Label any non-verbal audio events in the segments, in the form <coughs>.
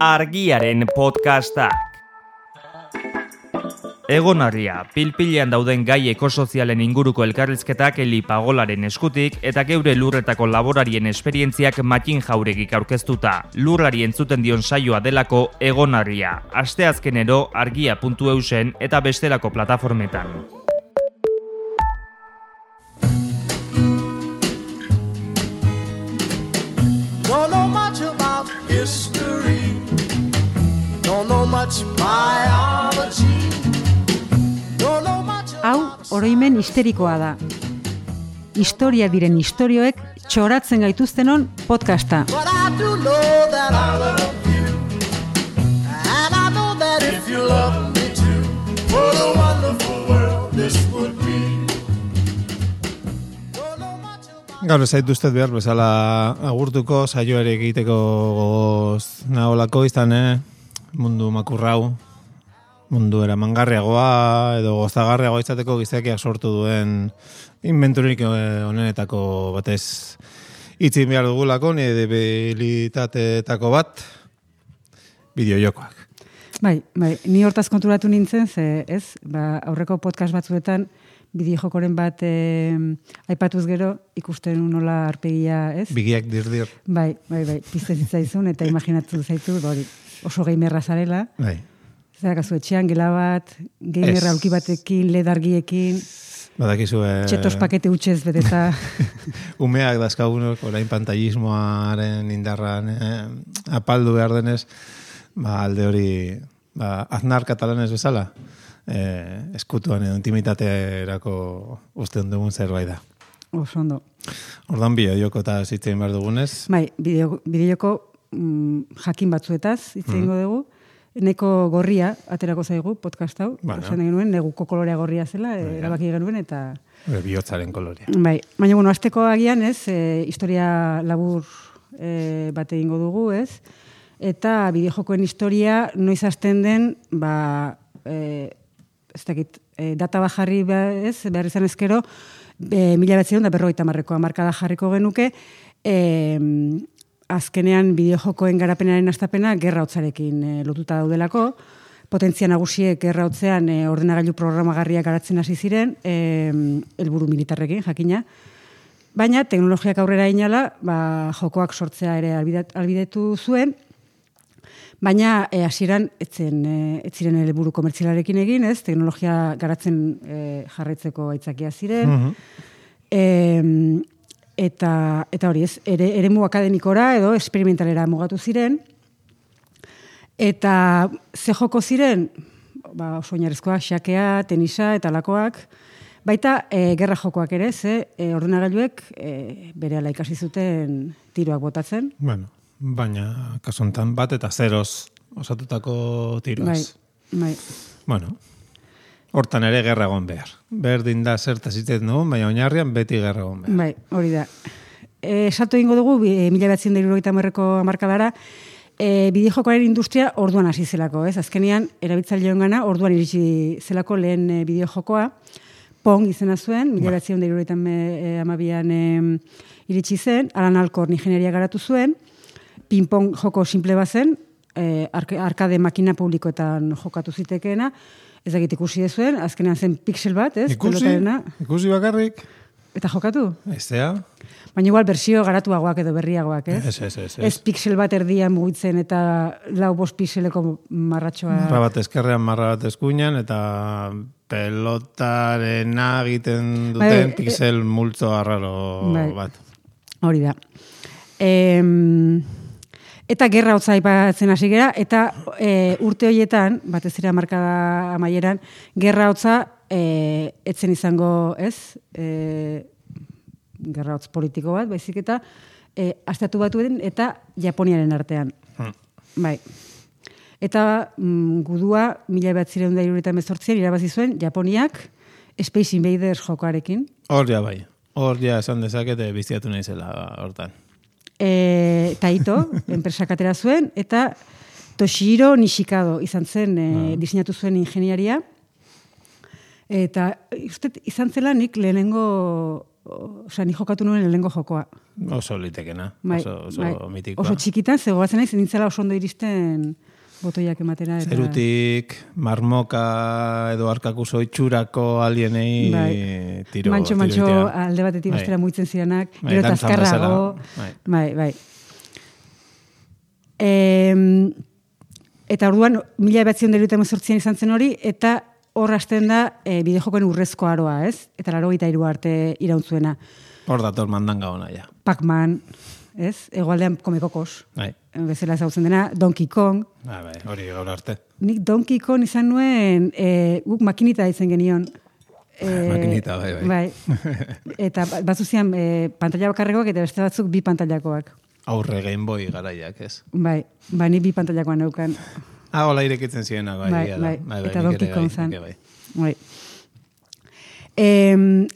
argiaren podcastak. Egonarria, pilpilean dauden gai ekosozialen inguruko elkarrizketak Eli Pagolaren eskutik eta geure lurretako laborarien esperientziak matin jauregik aurkeztuta. Lurrari entzuten dion saioa delako Egonarria. Asteazkenero argia.eusen eta bestelako plataformetan. Hau oroimen histerikoa da. Historia diren istorioek txoratzen gaituztenon podcasta. Gaur ez zaituztet behar bezala agurtuko saioare egiteko gogoz naholako izan, eh? Mundu makurrau, mundu eramangarriagoa edo gozagarriagoa izateko gizakiak sortu duen inventurik eh, onenetako batez itzin behar dugulako, nire debilitateetako bat, bideojokoak. Bai, bai, ni hortaz konturatu nintzen, ze, ez, ba, aurreko podcast batzuetan, bideojokoren bat eh, aipatuz gero, ikusten nola arpegia, ez? Bigiak dirdir. Bai, bai, bai, pizte zitzaizun, eta <laughs> imaginatu zaitu, hori, oso geimerra zarela. Bai. Zerakazu etxean, gela bat, geimerra Ez. aulki batekin, ledargiekin, Badakizu... Eh, txetos pakete utxez beteta. <laughs> umeak dazkagunok, orain pantallismoaren indarran eh, apaldu behar denez, ba, alde hori ba, aznar katalanez bezala, eh, eskutuan edo intimitateerako uste dugun zerbait da. oso ondo. Ordan bideo joko eta zitzen behar dugunez, Bai, bideo, bideoko mm, jakin batzuetaz hitz Mhm. egingo dugu. Neko gorria aterako zaigu podcast hau. Bueno. Esan genuen, neguko kolorea gorria zela, e, erabaki genuen eta... bere bihotzaren kolorea. Bai, baina bueno, azteko agian, ez, e, historia labur e, bat egingo dugu, ez? Eta bideojokoen historia noiz hasten den, ba, e, ez dakit, e, data bat jarri behar, ez, behar izan ezkero, e, mila betzion da berroita marreko amarkada jarriko genuke, e, azkenean bideojokoen garapenaren astapena gerra hotzarekin e, lotuta daudelako, potentzia nagusiek gerra hotzean e, ordenagailu programagarriak garatzen hasi ziren, e, helburu militarrekin, jakina, Baina teknologiak aurrera inala, ba, jokoak sortzea ere albidetu zuen, baina e, hasieran etzen e, ez ziren helburu komertzialarekin egin, ez? Teknologia garatzen e, jarraitzeko aitzakia ziren. Em, eta eta hori, ez? Ere eremu akademikora edo esperimentalera mugatu ziren. Eta ze joko ziren, ba, oso oinarrizkoak, xakea, tenisa eta lakoak, baita e, gerra jokoak ere, ze e, ordenagailuek e, bere ikasi zuten tiroak botatzen. Bueno, baina kasuntan bat eta zeroz osatutako tiroaz. Bai, bai. Bueno, hortan ere gerra egon behar. Berdin da zertaz iten dugun, baina oinarrian beti gerra egon behar. Bai, hori da. E, esatu egingo dugu, bi- e, mila behatzen da irurogeita marreko amarkadara, e, bideojokoaren industria orduan hasi zelako, ez? Azkenean, erabiltzaileon gana, orduan iritsi zelako lehen e, bideojokoa, Pong izena zuen, mila behatzen da amabian e, iritsi zen, Alan Alcorn ingenieria garatu zuen, ping-pong joko simple bazen, e, ark- arkade makina publikoetan jokatu zitekeena, ez dakit ikusi zuen, azkenean zen pixel bat, ez? Ikusi, pelotarena. ikusi bakarrik, Eta jokatu? Eztea? Baina igual bersio garatuagoak edo berriagoak, ez? Ez, ez, ez, ez. Ez pixel bat erdian mugitzen eta lau bost pixeleko marratxoa. Marra bat eskerrean, marra bat eskuinan, eta pelotarena egiten duten Bai, pixel multzo arraro Bai. bat. Hori da. Em, eta gerra hotza aipatzen hasi gera, eta e, urte horietan, batez ere markada amaieran, gerra hotza e, etzen izango, ez? E, gerra hotz politiko bat, baizik eta e, astatu batuen eta Japoniaren artean. Hmm. Bai. Eta mm, gudua, mila bat ziren da irureta irabazi zuen, Japoniak Space Invaders jokoarekin. Hor ja bai. Hor ja esan dezakete biziatu naizela hortan. E, Taito, <laughs> enpresak atera zuen, eta Toshiro Nishikado izan zen e, diseinatu zuen ingeniaria. Eta uste, izan zela nik lehenengo o- osea, ni jokatu nuen lehengo jokoa. Oso litekena, Bai, oso, oso bai. mitikoa. Oso txikitan, zegoazen naiz, nintzela oso ondo iristen botoiak ematera. Eta, Zerutik, marmoka edo arkakuso itxurako alienei Bai. tiro. mantxo, mantxo, alde batetik Bai. bestera muitzen ziranak, Bai, gero eta dantzan azkarrago. bezala, Bai, bai. Em, eta orduan, mila ebatzion deritu emezortzian izan zen hori, eta hor hasten da e, bideojokoen urrezko aroa, ez? Eta laro gita arte irautzuena. Hor dator mandanga ona, ja. Pac-Man, ez? Egoaldean komekokos. Bai, Bezala zautzen dena, Donkey Kong. bai, bai, hori gaur arte. Nik Donkey Kong izan nuen, e, guk makinita ditzen genion. E, <laughs> Makinita, bai, bai. bai. Eta ba- batzu zian e, pantalla bakarrekoak eta beste batzuk bi pantallakoak. Aurre Game Boy garaiak, ez? Bai, ba, ni bi pantallakoan neukan. Ah, hola irekitzen zienak, bai, Bai, da. bai, eta Donkey Kong bai, zan. bai. Bai. Em,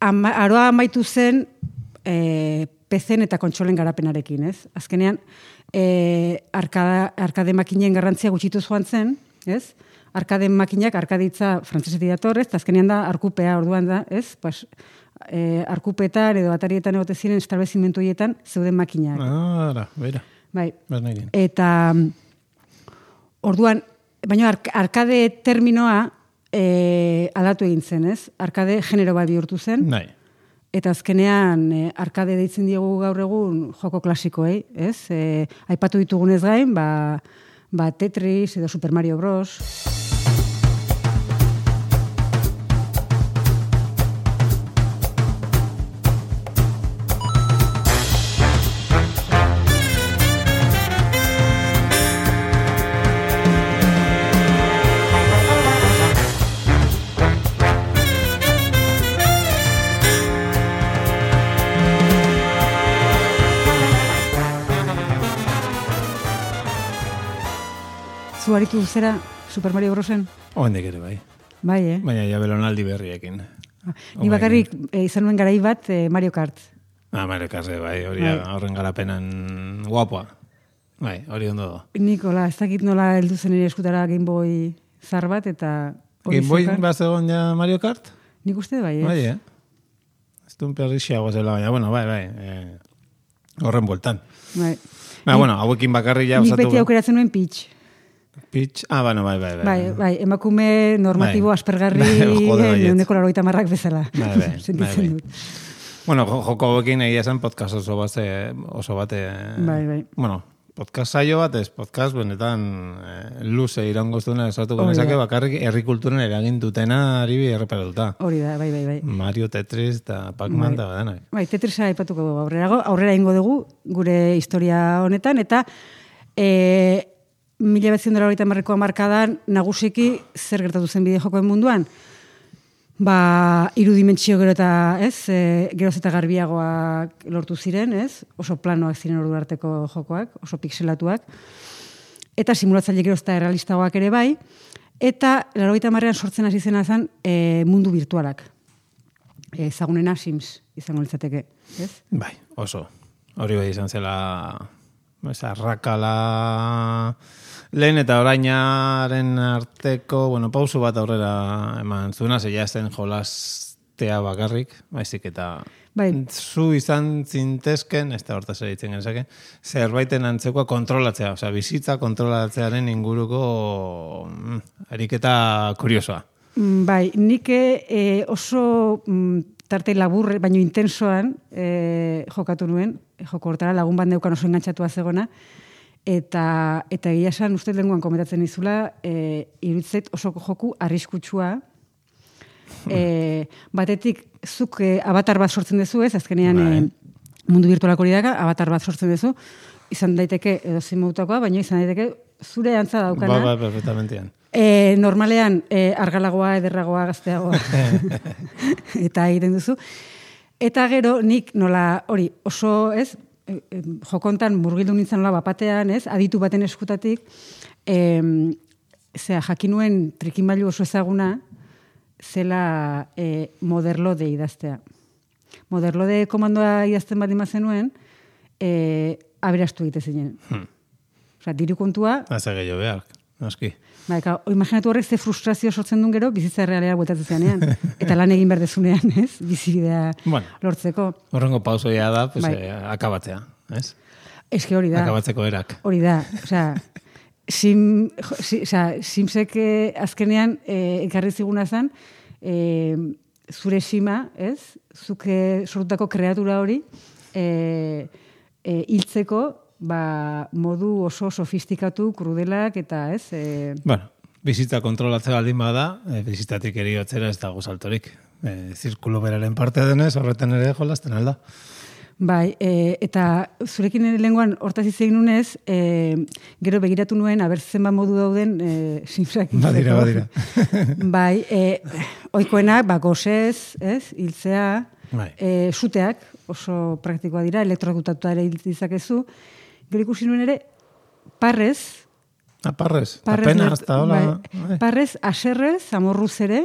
ama, aroa amaitu zen e, pezen eta kontsolen garapenarekin, ez? Azkenean, e, arkada, arkade makinen garrantzia gutxitu joan zen, ez? Arkade makinak, arkaditza frantzesetik dator, ez? Azkenean da, arkupea orduan da, ez? Pues, e, arkupetan edo atarietan egote ziren establezimentu horietan zeuden makinak. Ara, bera, Bai. bernekin. Eta orduan, baina ark arkade terminoa e, aldatu egin zen, ez? Arkade genero bat bihurtu zen. Bai, Eta azkenean e, arkade deitzen diegu gaur egun joko klasikoei, ez? E, aipatu ditugunez gain, ba, ba Tetris edo Super Mario Bros. Zu haritu zera Super Mario Brosen? oendik ere bai. Bai, eh? Baina ja belonaldi berriekin. Ni bakarrik e, izan nuen garai bat e, Mario Kart. Ah, Mario Karre, bai, hori Bai. horren garapenan guapoa. Bai, hori ondo do. Nikola, ez dakit nola heldu zen nire eskutara Game Boy zar bat, eta... Game Boy bat zegoen ja Mario Kart? Nik uste bai, ez? Bai, eh? Ez duen perrixiago zela, baina, bueno, bai, bai. Eh, horren bueltan. Bai. Ba, bueno, hauekin bakarrik ja Nik beti aukeratzen nuen pitch. Pitch. Ah, bueno, bai, bai, bai. Bai, bai, emakume normatibo Bai. aspergarri Bai, jode baietz. neuneko laroita marrak bezala. Bai, bai, <laughs> bai, bai. dut. Bueno, jo- joko hauekin egia esan podcast oso bat, eh, oso bat, eh, Bai, bai. bueno, podcast saio bat, ez podcast benetan eh, luze irango zuena esatuko Hori da. nezake bakarrik herri kulturen eragin dutena ari bi erreparatuta. Hori da, bai, bai, bai. Mario Tetris eta Pac-Man eta badana. Bai, Tetrisa aipatuko dugu aurrerago, aurrera ingo dugu gure historia honetan, eta e, mila betzen dara horita marrekoa markadan nagusiki zer gertatu zen bide jokoen munduan? Ba, iru dimentsio gero eta, ez, e, geroz eta garbiagoak lortu ziren, ez? Oso planoak ziren ordu arteko jokoak, oso pixelatuak. Eta simulatzaile geroz eta errealistagoak ere bai. Eta, larogeita marrean sortzen hasi zena zen e, mundu virtualak. E, ezagunena Sims izango litzateke, ez? Bai, oso. Hori bai izan zela ez, arrakala lehen eta orainaren arteko, bueno, pausu bat aurrera eman zuena, zeia zen jolastea bakarrik, baizik eta Bai. zu izan zintezken, ez da hortaz ere ditzen genezake, zerbaiten antzekoa kontrolatzea, osea, bizitza kontrolatzearen inguruko mm, ariketa kuriosoa. Mm, Bai, nik e, oso mm, tarte laburre, baino intensoan e, jokatu nuen, joko hortara lagun bat neukan oso engantzatu zegona, eta, eta egia esan uste lenguan komentatzen izula, e, iruditzait oso joku arriskutsua, e, batetik zuk e, avatar bat sortzen duzu, ez, azkenean Bai. e, mundu virtualak hori daka, avatar bat sortzen duzu, izan daiteke edo zimautakoa, baina izan daiteke zure antza daukana. Ba, ba, perfectamente. E, normalean e, argalagoa, ederragoa, gazteagoa <laughs> <laughs> eta egiten duzu. Eta gero nik nola hori oso, ez, jokontan murgildu nintzen nola bapatean, ez, aditu baten eskutatik, e, zera, jakinuen trikimailu oso ezaguna, zela e, moderlo de idaztea. Moderlo de komandoa idazten baldin zenuen, e, aberastu egite zinen. Hmm. Osea, diru kontua, Haze gehiago behar. noski. Bai, ka, imaginatu horrek ze frustrazio sortzen duen gero, bizitza realea bueltatzen zenean. <laughs> Eta lan egin behar dezunean, ez? Bizibidea Bueno. lortzeko. Horrengo pausoia da, pues, Bai. eh, akabatzea, ez? Eske hori da. Akabatzeko erak. Hori da, osea, sim, jo, si, osea, simsek eh, azkenean eh, ekarri ziguna zen, eh, zure sima, ez? Zuke sortutako kreatura hori, eh, eh, hiltzeko, ba, modu oso sofistikatu, krudelak, eta ez? Eh, Bueno, bizitza kontrolatzea baldin bada, e, bizitzatik eriotzera ez dago saltorik. E, zirkulo beraren parte denez, horretan ere jolasten alda. Bai, e, eta zurekin ere lenguan hortaz hitz egin nunez, e, gero begiratu nuen, aber zenbat modu dauden e, simsak Badira, badira. <laughs> bai, e, oikoenak, ba, gozez, ez, hiltzea, Bai. e, suteak, oso praktikoa dira, elektrodutatuta ere hil ditzakezu. Gero ikusi nuen ere, parrez, Aparrez, parrez, apena, lert- hasta hola. bai, bai. parrez, aserrez, amorruz ere,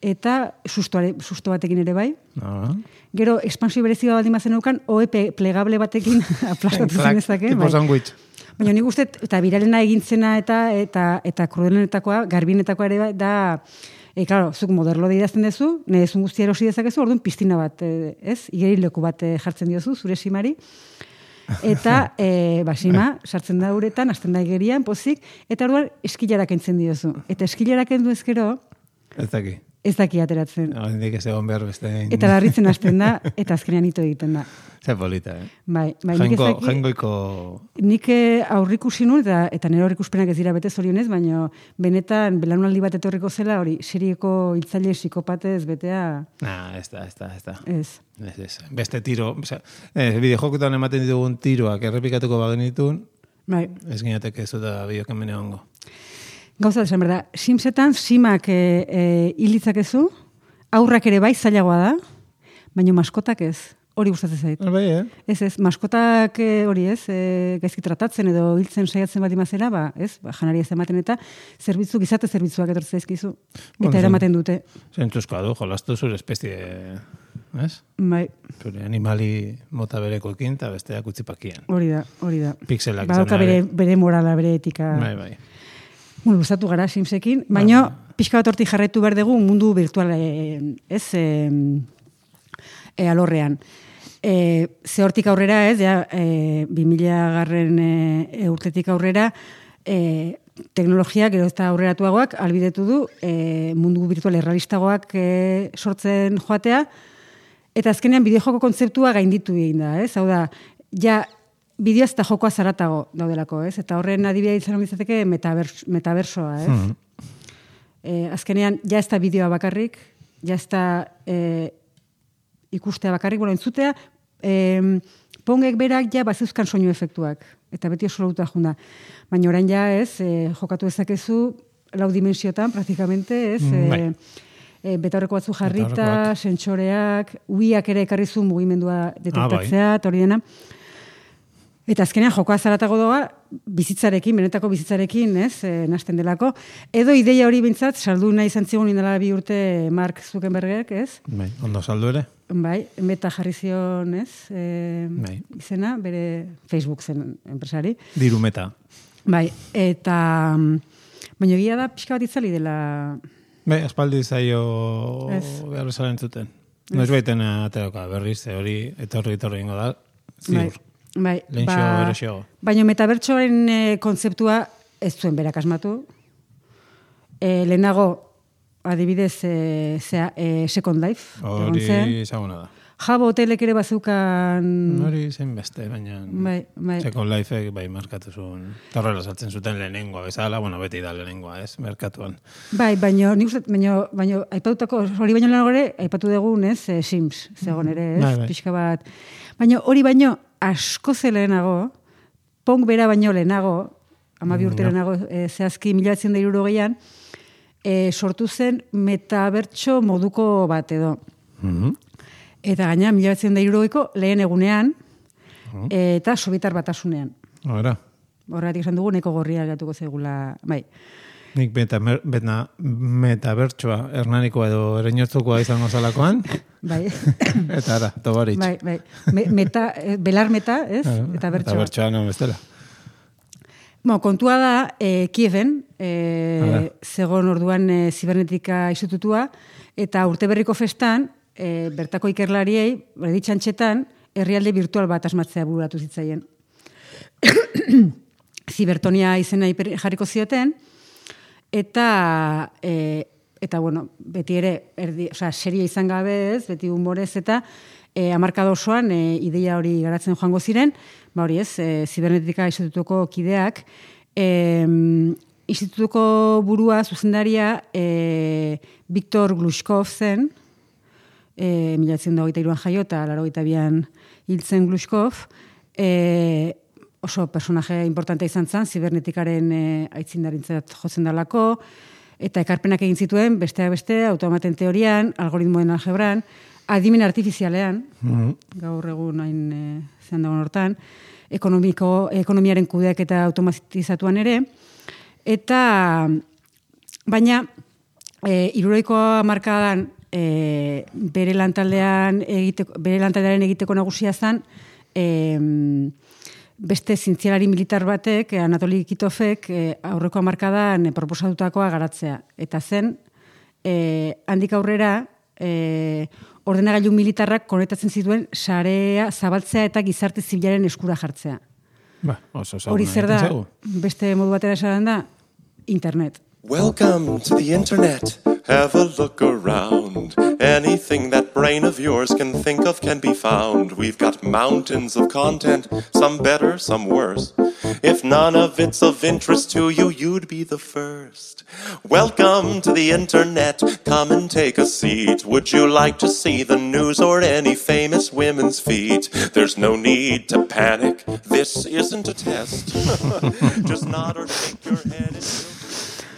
eta sustoare, susto batekin ere bai. Ah. Gero, ekspansio berezi bat baldin bazen eukan, OEP plegable batekin <laughs> aplastatu Clac, zenezake. tipo bai. sandwich. Baina nik uste, eta biralena egintzena eta eta eta krudelenetakoa, garbinetakoa ere da, e, claro, zuk moderlo de idazten duzu, nezun guztia erosi dezakezu, orduan piztina bat, e, ez? Igeri leku bat e, jartzen diozu, zure simari. Eta, e, ba, sima, sartzen da uretan, hasten da igerian, pozik, eta orduan eskilarak entzen diozu. Eta eskilarak endu ezkero, Ez daki. Ez daki ateratzen. Hendik ez egon behar beste. Eta larritzen <laughs> hasten da, eta azkenean ito egiten da. Ze polita, eh? Bai, bai, nik ez daki- jaingoiko... Nik eh, aurrikusi nuen, eta, eta nire aurrikuspenak ez dira bete zorionez, baina benetan belanaldi bat etorriko zela, hori serieko hiltzaile psikopatez betea, Nah, ez da, ez da, ez da. ez. Ez, ez. Beste tiro, osea, eh, bideojokutan ematen ditugun tiroak errepikatuko bagenitun, Bai, ez ginateke ez da hongo. Gauza da, esan behar da, simsetan simak e, e, hilitzakezu, aurrak ere bai zailagoa da, baina maskotak ez. Hori gustatzen zait. Bai, eh? Ez ez, maskotak eh, hori ez, e, gaizki tratatzen edo hiltzen saiatzen bat imazera, ba, ez, ba, janari ez ematen eta zerbitzu, gizate zerbitzuak etortzen zaizkizu. Bueno, Eta eramaten dute. Zentzuzkoa du, jolastu zure espezie, ez? Bai, Zure animali mota berekoekin eta besteak utzipakien. hori da, hori da. Pixelak Badauka bere, ere. bere morala, bere etika. Bai, bai. Bueno, gustatu gara Simsekin, baina pixka bat hortik jarraitu behar dugu mundu virtual e, ez e, e, alorrean. E, ze hortik aurrera, ez, ja, e, 2000 garren e, urtetik aurrera, e, teknologia, gero ez da aurreratuagoak, albidetu du, e, mundu virtual errealistagoak e, sortzen joatea, eta azkenean bideojoko kontzeptua gainditu egin da, ez? Hau da, ja, bideoaz eta jokoa zaratago daudelako, ez? Eta horren adibidea izan litzateke metabers, metabersoa, ez? Mhm. Eh, azkenean, ja ez da bideoa bakarrik, ja ez da eh, ikustea bakarrik, bueno, entzutea, eh, pongek berak ja bazeuzkan soinu efektuak, eta beti oso lauta junda. Baina orain ja ez, eh, jokatu dezakezu lau dimensiotan, praktikamente, ez? Mm, bai. eh, betaurreko batzu jarrita, sentsoreak, uiak ere ekarri zu mugimendua bai. detektatzea, eta hori dena. Eta azkenean jokoa zaratago doa bizitzarekin, benetako bizitzarekin, ez, e, nasten delako. Edo ideia hori bintzat, saldu nahi izan zigun indela bi urte Mark Zuckerbergek, ez? Bai, ondo saldu ere. Bai, meta jarri zion, ez? E, Bai. Izena, bere Facebook zen enpresari. Diru meta. Bai, eta... mm, Baina egia da, pixka bat itzali dela... Bai, aspaldi zaio behar bezala entzuten. Noiz baiten aterako berriz, hori etorri etorri ingo da. Bai, Bai, eroxeago. Baina metabertsoaren e, kontzeptua ez zuen berak asmatu. E, lehenago, adibidez, e, zea, e, Second Life. Hori zen. ezaguna da. Jabo hotelek ere bazeukan... Hori zen beste, baina... Bai, bai. Second Life bai markatu zuen. Eta horrela saltzen zuten lehenengoa bezala, bueno, beti da lehenengoa, ez, merkatuan. Bai, baino, nik uste, baino, baino, aipatutako, hori baino lehenago ere, aipatu dugun, ez, e, Sims, zegoen ere, ez, Bai, bai. pixka bat. Baina hori baino, asko ze lehenago, pong bera baino lehenago, amabi urte Ja. lehenago, e, zehazki mila batzen da irurogeian, e, sortu zen metabertso moduko bat edo. Mhm. Eta gaina, mila batzen da irurogeiko lehen egunean, eta sobitar batasunean. Hora. Horregatik esan dugu, neko gorria gatuko zaigula, bai. Nik beta, beta, metabertsoa, hernanikoa edo ereñotzukoa izango zalakoan, Bai, <coughs> eta ara, tobaritz. bai, bai. Me, meta, eh, belar meta, ez? Eta bertso. Eta bertsoa, no, bestela. Bueno, kontua da, e, Kieven, e, zegon orduan e, zibernetika institutua, eta urte berriko festan, e, bertako ikerlariei, berditxantxetan, herrialde virtual bat asmatzea buratu zitzaien. <coughs> Zibertonia izena jarriko zioten, eta e, eta bueno, beti ere erdi, osea, serio izan gabe, ez, beti humorez eta e, amarkada osoan e, ideia hori garatzen joango ziren, ba hori ez, e, zibernetika institutuko kideak, e, institutuko burua zuzendaria e, Viktor Glushkov zen, e, mila da hogeita iruan jaio eta laro hiltzen Glushkov, e, oso personaje importantea izan zen, zibernetikaren e, aitzindarintzat jotzen dalako, eta ekarpenak egin zituen, besteak beste, automaten teorian, algoritmoen algebran, adimen artifizialean, gaur egun hain e, zehan dagoen hortan, ekonomiko, ekonomiaren kudeak eta automatizatuan ere, eta baina e, iruroiko markadan e, bere lantaldean egiteko, bere lantaldearen egiteko nagusia zen e, beste zintzialari militar batek, eh, Anatoli Kitofek, eh, aurreko hamarkadan eh, proposatutakoa garatzea. Eta zen, eh, handik aurrera, eh, ordenagailu militarrak konektatzen zituen sarea zabaltzea eta gizarte zibilaren eskura jartzea. Ba, oso Hori zer da, beste modu batera esan da, internet. Welcome to the internet. Have a look around. Anything that brain of yours can think of can be found. We've got mountains of content, some better, some worse. If none of it's of interest to you, you'd be the first. Welcome to the internet. Come and take a seat. Would you like to see the news or any famous women's feet? There's no need to panic. This isn't a test. <laughs> Just nod or shake your head.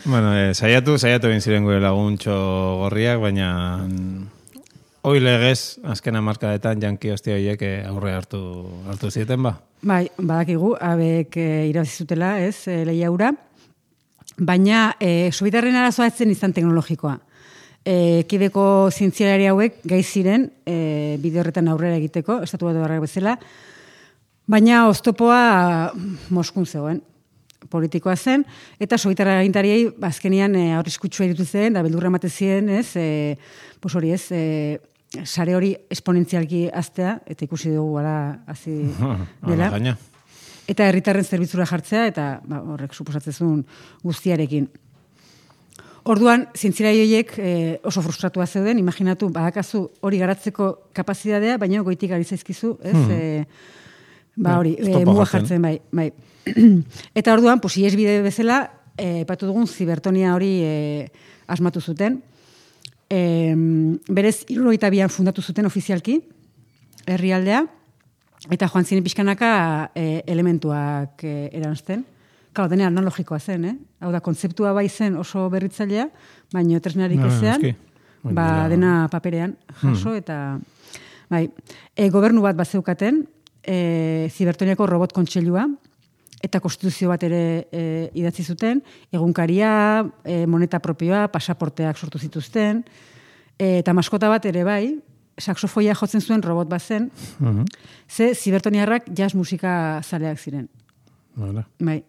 Bueno, eh, saiatu, saiatu egin ziren gure laguntxo gorriak, baina mm, hoi legez, azken amarkadetan janki hostia horiek eh, aurre hartu, hartu zieten ba. Bai, badakigu, abek e, irabazi zutela, ez, e, lehiaura. Baina, e, sobitarren arazoa ez izan teknologikoa. E, kideko zientzialari hauek gai ziren e, bide horretan aurrera egiteko, estatu bat bezala, baina oztopoa Moskun zegoen politikoa zen, eta sobitarra agintariei azkenian e, aurriskutsua irutu zen, da beldurra emate ziren, ez, e, pos hori ez, e, sare hori esponentzialki aztea, eta ikusi dugu gara hazi <laughs> dela. Gaina. Eta herritarren zerbitzura jartzea, eta ba, horrek suposatzezun guztiarekin. Orduan, zientzirai horiek e, oso frustratua zeuden, imaginatu, badakazu hori garatzeko kapazitatea, baina goitik ari zaizkizu, ez? E, ba hori, e, muga jartzen, bai. bai. <clears throat> eta orduan, pues, iesbide bezala, e, epatu dugun zibertonia hori e, asmatu zuten. E, berez, irurogeita bian fundatu zuten ofizialki, herrialdea, eta joan ziren pixkanaka e, elementuak e, eranzten. Kalo, denean analogikoa zen, eh? Hau da, kontzeptua bai zen oso berritzailea, baina tresnarik No, ezean, ba, dena paperean jaso, eta bai, e, gobernu bat bat zeukaten, e, zibertoniako robot kontseilua, eta konstituzio bat ere e, idatzi zuten, egunkaria, e, moneta propioa, pasaporteak sortu zituzten, e, eta maskota bat ere bai, saxofoia jotzen zuen robot bat zen, Mhm. ze zibertoniarrak jazz musika zaleak ziren. Hala. Bai.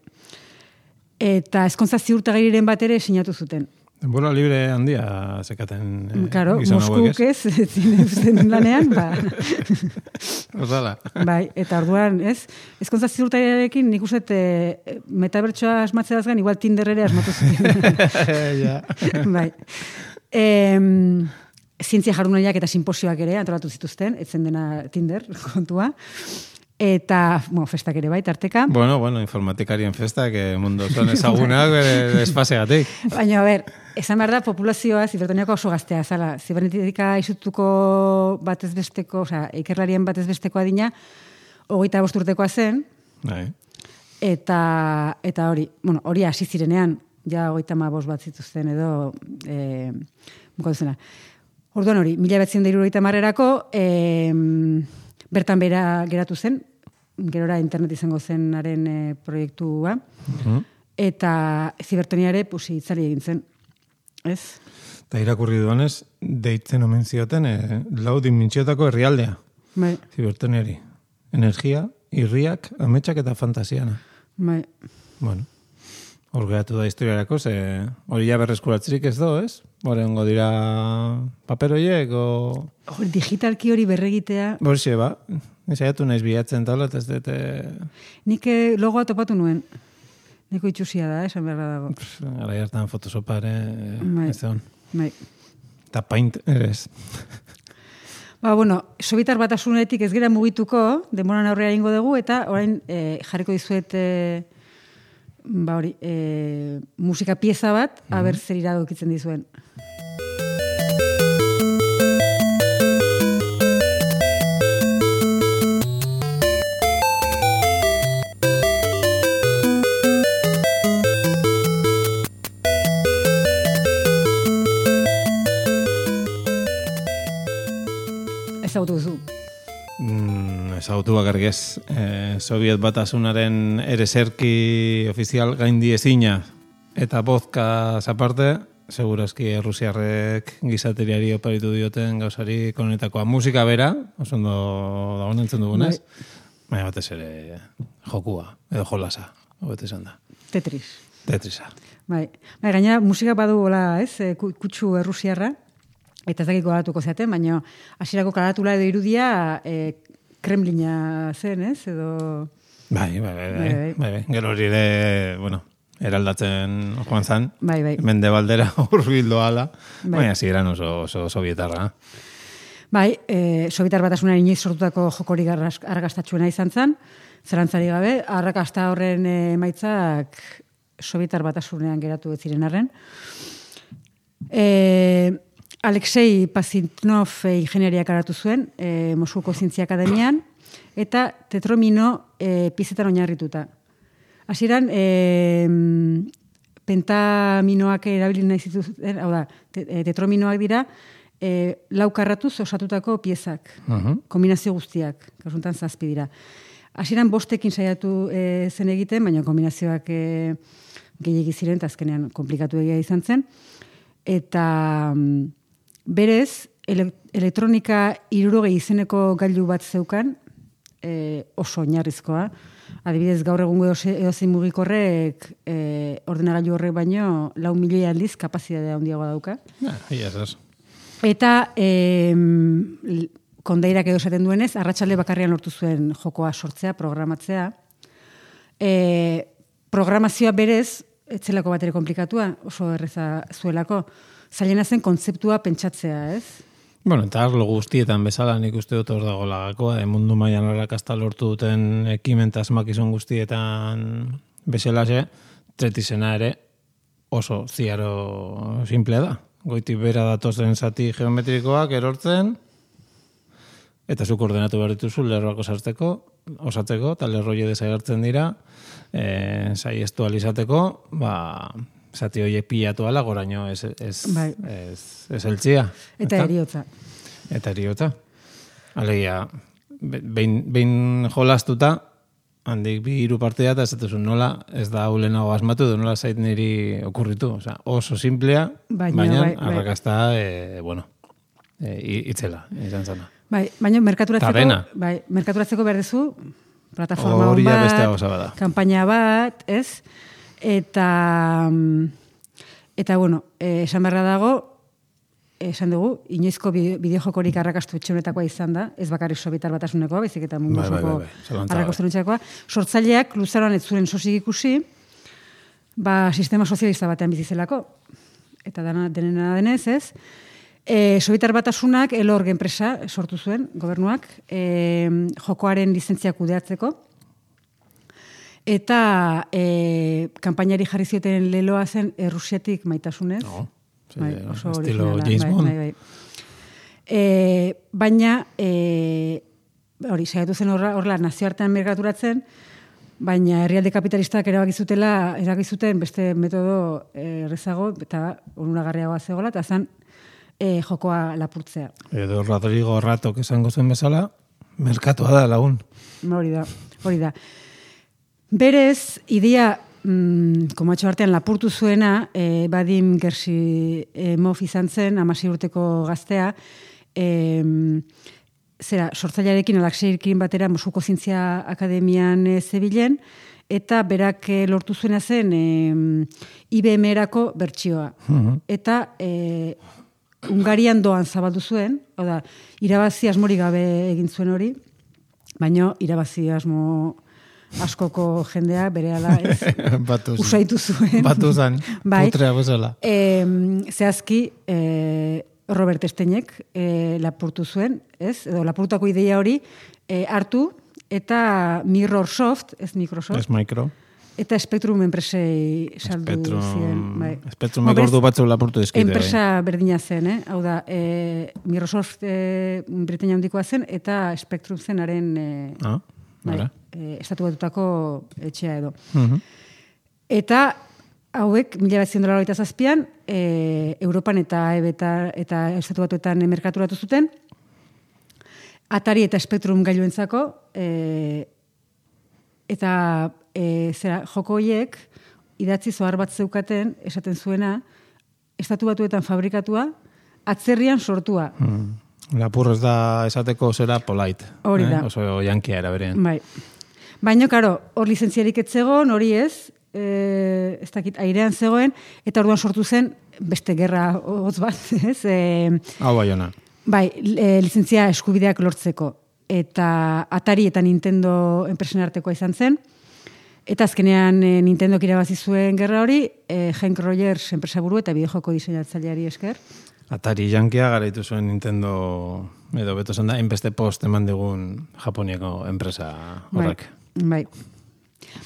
Eta ezkontza ziurtagiriren bat ere sinatu zuten. Denbora libre handia zekaten eh, gizon hauek, Moskuk ez, ez <laughs> ziren lanean, ba, <laughs> Osala. bai, eta orduan, ez? Ezkontza ziurtagiriarekin nik uste e, metabertsoa asmatzeaz gain, igual Tinder ere asmatu zuten. <laughs> ja. bai. Em, zientzia jardunaiak eta simposioak ere antolatu zituzten, etzen dena Tinder kontua. Eta, bueno, festak ere bai, tarteka. Bueno, bueno, informatikarien festak eh, mundu son ezagunak bere despasegatik. Baina, a ber, esan behar da, populazioa zibertoniako oso gaztea, zala, zibernetika izutuko batez besteko, osea, ikerlarien batez besteko adina, hogeita bost urtekoa zen, Bai. eta, eta hori, bueno, hori hasi zirenean, ja hogeita ma bost bat zituzten edo, e, bukatu zena. Orduan hori, mila betzen da irurogeita marrerako, e, bertan bera geratu zen, gerora internet izango zenaren e, proiektua, eta zibertoniare pusi itzali egin zen. Ez? Eta irakurri duanez, deitzen omen zioten, eh, lau dimintziotako herrialdea, Bai, zibertoniari. Energia, irriak, ametsak eta fantasiana. bai. Bueno, hor geratu da historiarako, ze hori ja berreskuratzerik ez do, ez? Horrengo dira paperoiek, o... Hor, digitalki hori berregitea, Borxe, ba, Nisaiatu naiz bilatzen tala, eta ez dute... nik eh, logoa topatu nuen. Neko itxusia da, esan beharra dago. Gara hartan Photoshopare, Bai. ez on. Bai. Eta paint, ere ez. Ba, bueno, sobitar batasunetik ez gira mugituko, denboran aurrera ingo dugu, eta orain eh, jarriko dizuet eh, ba hori, eh, musika pieza bat, aber zer iradokitzen dizuen. Ezagutu bakarrik ez. Eh, Soviet batasunaren ereserki ofizial gaindi ezina eta bozka aparte, segurazki Rusiarrek gizateriari oparitu dioten gauzari konetakoa musika bera, oso ondo da honentzen dugunez, baina batez ere jokua, edo jolasa, hobet esan da. Tetris. Tetrisa. Bai, bai gaina musika badu gola, ez, e, ku- kutsu errusiarra, eta ez dakiko garatuko zeaten, baina hasierako karatula edo irudia e, Kremlina zen, ez, edo... Bai, bai, bai, bai, Bai, bai. bai, bai. Gero hori ere, bueno, eraldatzen joan zan, Bai, bai. mende baldera <laughs> urbildo ala, Bai. baina ziren oso, oso sovietarra. Bai, e, Sobietar batasunan inoiz sortutako jokorik arrakastatsuena izan zen, zerantzari gabe, arrakasta horren e, emaitzak Sobietar batasunean geratu ez ziren arren. E, Alexei Pazintnov e, ingenieriak aratu zuen, e, Moskuko Zientzia Akademian, eta tetromino e, pizetan oinarrituta. Hasieran, e, pentaminoak erabili nahi zituzten, hau da, te, tetrominoak dira, e, lau karratuz osatutako piezak, Mhm. kombinazio guztiak, kasuntan zazpi dira. Hasieran bostekin saiatu e, zen egiten, baina kombinazioak e, gehiegi ziren, eta azkenean komplikatu egia izan zen. Eta mm, berez, ele, elektronika irurogei izeneko gailu bat zeukan, e, oso oinarrizkoa. Adibidez, gaur egungo edoze- edozein mugikorrek e, ordenagailu horrek baino lau milioi aldiz kapazitatea handiagoa dauka. Ja, ia esas. Eta e, kondairak edo esaten duenez, arratsalde bakarrian lortu zuen jokoa sortzea, programatzea. E, programazioa berez, etzelako bat ere komplikatua, oso erreza zuelako. Zailena zen kontzeptua pentsatzea, ez? Bueno, eta arlo guztietan bezala nik uste dut hor dago lagakoa, e, mundu mailan arrakasta lortu duten ekimen eta asmakizun guztietan bezalaxe, tretizena ere oso ziaro simplea da. Goitik bera datozen zati geometrikoak erortzen, eta zuk ordenatu behar dituzu lerroak osartzeko, osatzeko, eta lerroie desagertzen dira, e, saiestu alizateko, ba, zati horiek pilatu ala, goraino ez, ez, Bai. ez, ez eltzia. Eta eriotza. Eta eriotza. Alegia, be- behin, behin jolastuta, handik bi hiru partea eta ez dut nola ez da hau lehenago asmatu edo nola zait niri okurritu. Osea, oso simplea, Baina, baina, bai, bai. arrakasta, e, bueno, e, itzela, izan zana. Bai, baina merkaturatzeko, bai, merkaturatzeko behar duzu, plataforma Hori bat, kanpaina bat, ez? Eta, mm, eta bueno, eh, esan beharra dago, esan dugu, inoizko bide- bideojokorik arrakastu etxeunetakoa izan da, ez bakarrik sobitar batasunekoa, baizik eta mundu Bai, bai, osoko bai, bai, zalantza arrakastunetxekoa. Sortzaileak luzaroan ez zuen sosik ikusi, ba, sistema sozialista batean bizizelako. Eta dana, denena denez, ez? E, Sobitar batasunak elorg enpresa sortu zuen, gobernuak, e, jokoaren lizentzia kudeatzeko. Eta e, kanpainari jarri zioten leloa zen Errusiatik maitasunez. No, ze, Bai, oso estilo James bai, Bond. Bai, bai. E, baina, e, hori, saiatu zen horra, horrela nazioartean merkaturatzen, baina herrialde kapitalistak erabaki zutela, erabaki beste metodo eh, errezago eta onuragarriagoa zegoela, eta zen e, jokoa lapurtzea. Edo Rodrigo Ratok esango zuen bezala, merkatua da lagun. Hori da, hori da. Berez, idea, mm, komatxo artean lapurtu zuena, e, Badim Gersi e, Mof izan zen, amasi urteko gaztea, e, zera, sortzailearekin, alakseirekin batera, Moskuko Zientzia Akademian e, zebilen, eta berak eh, lortu zuena zen e, IBM-erako bertsioa. Eta e, Ungarian doan zabaldu zuen, hau da, irabazi asmori gabe egin zuen hori, baino irabazi asmo askoko jendea bere ala ez <laughs> Batuz. usaitu zuen. Batu zan, <laughs> Bai. putrea bezala. E, zehazki, e, Robert Esteinek e, lapurtu zuen, ez? Edo lapurtako ideia hori e, hartu eta Microsoft, ez Microsoft, Ez micro. eta Spectrum enpresei saldu Spectrum, zien. Bai. Spectrum ordu batzu lapurtu dizkite. bai. Enpresa berdina zen, eh? Hau da, e, Microsoft e, Britania handikoa zen eta Spectrum zenaren e, Ah, bai. E, estatu batutako etxea edo. Mhm. Eta hauek, mila bat zindora zazpian, e, Europan eta ebeta, eta estatu batuetan merkaturatu zuten, Atari eta Spectrum gailuentzako, e, eta e, zera, joko horiek idatzi zohar bat zeukaten, esaten zuena, estatu batuetan fabrikatua, atzerrian sortua. Mm. Lapur ez da esateko zera polite. Hori da. Eh? Oso jankia era berean. Bai. Baina, karo, hor lizentziarik ez zegoen, hori ez, e, ez dakit, airean zegoen, eta orduan sortu zen beste gerra hotz bat, <laughs> ez? E, Hau bai ona. bai, e, lizentzia eskubideak lortzeko. Eta Atari eta Nintendo enpresen artekoa izan zen. Eta azkenean e, Nintendo irabazi zuen gerra hori, e, Hank Rogers enpresaburu eta bideojoko diseinatzaileari esker. Atari jankia garaitu zuen Nintendo edo beto zan da, enbeste post eman digun Japoniako enpresa horrek. Bai.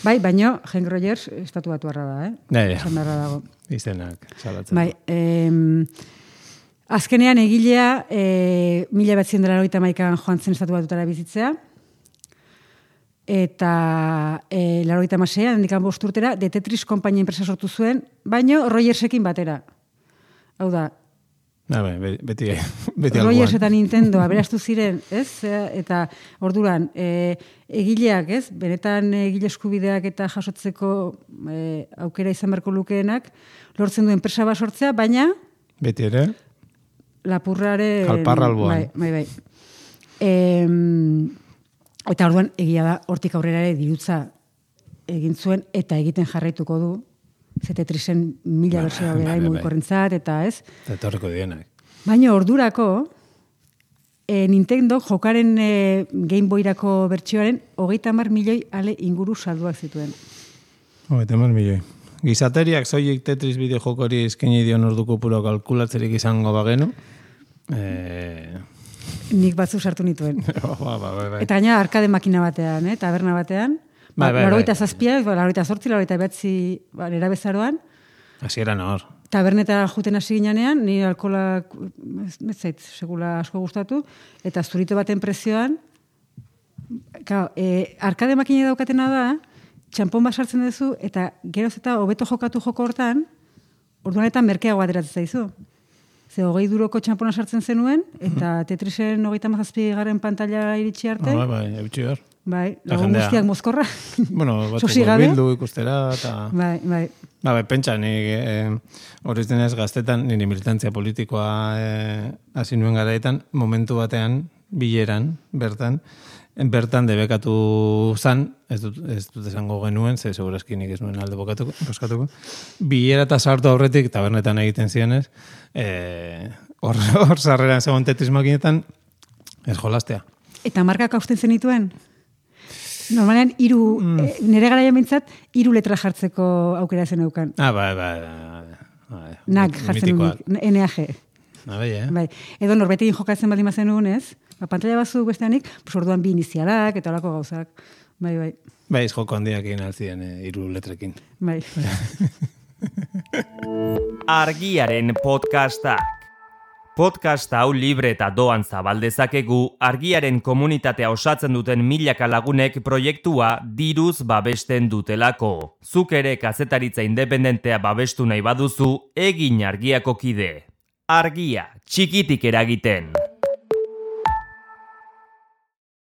Bai, baino Hank Rogers estatu batu da, eh? Ja, ja. Dago. Izenak, salatzen. Bai, em, azkenean egilea e, mila bat ziendela maikan joan zen estatu batutara bizitzea, eta e, laroita masean, handikan bost urtera, de Tetris kompainia enpresa sortu zuen, baino Rogersekin batera. Hau da, Ja, bai, be- beti, <laughs> beti Rogers eta alboan. Nintendo aberastu ziren, ez? Zea, Eta orduran, e, egileak, ez? Benetan egile eskubideak eta jasotzeko e, aukera izan beharko lukeenak, lortzen du enpresa bat sortzea, baina Beti ere, lapurraren... Kalparra alboan. Bai, bai, bai. Em, eta orduan, egia da, hortik aurrera ere dirutza egin zuen, eta egiten jarraituko du, zetetrisen mila Ba, bersio bai, gara bai, bai. mugikorrentzat, eta ez? eta etorriko dienak. Baina ordurako, e, Nintendo jokaren e, Game Boyrako bertsioaren hogeita mar milioi ale inguru salduak zituen. Hogeita mar milioi. Gizateriak soilik Tetris bideo jokori eskaini dion orduko puro kalkulatzerik izango bagenu. Eh, Nik batzu sartu nituen. <laughs> ba, ba, ba, ba. Eta gaina arkade makina batean, eh, taberna batean. Bai, bai, bai. Laroita zazpia, ba, laroita zortzi, laroita behatzi, ba, nera bezaroan. Hasieran hor. Tabernetara juten hasi ginean, ni alkolak, ez, zait, segula asko gustatu, eta zurito baten prezioan, Claro, e, arkade makina daukatena da, txampon bat sartzen duzu, eta geroz eta hobeto jokatu joko hortan, orduan eta merkeago ateratzen zaizu. Ze hogei duroko txampona sartzen zenuen, eta Tetrisen hogeita mazazpi garen pantalla iritsi arte, bai, bai, eutxi hor. Bai, La lagun jendea- guztiak mozkorra. <laughs> Bueno, batzuk Sosigabe. bildu ikustera, eta... bai, bai. Ba, bai, pentsa, ni eh, hori denez gaztetan, nire militantzia politikoa eh, hasi nuen garaetan, momentu batean, bileran, bertan, bertan debekatu zan, ez dut, ez dut esango genuen, ze segurazki nik ez nuen alde bokatuko, boskatuko, bilera eta sartu aurretik, tabernetan egiten zienez, eh, hor, <laughs> hor sarreran zegoen tetris makinetan, ez jolastea. Eta markak hausten zenituen? Normalean, iru, Mm. eh, nire gara mintzat, iru letra jartzeko aukera zen eukan. Ah, bai, bai, bai, bai. Nak jartzen unik, NAG. Ah, bai, eh? Bai. Edo norbetekin jokatzen baldin bazen ez? Ba, pantalla bazu besteanik, pues orduan bi inizialak eta olako gauzak. Bai, bai. Bai, ez joko handiak egin alzien eh, hiru letrekin. Bai. <laughs> Argiaren podcastak. Podcast hau libre eta doan zabaldezakegu argiaren komunitatea osatzen duten milaka lagunek proiektua diruz babesten dutelako. Zuk ere kazetaritza independentea babestu nahi baduzu, egin argiako kide. Argia, txikitik eragiten.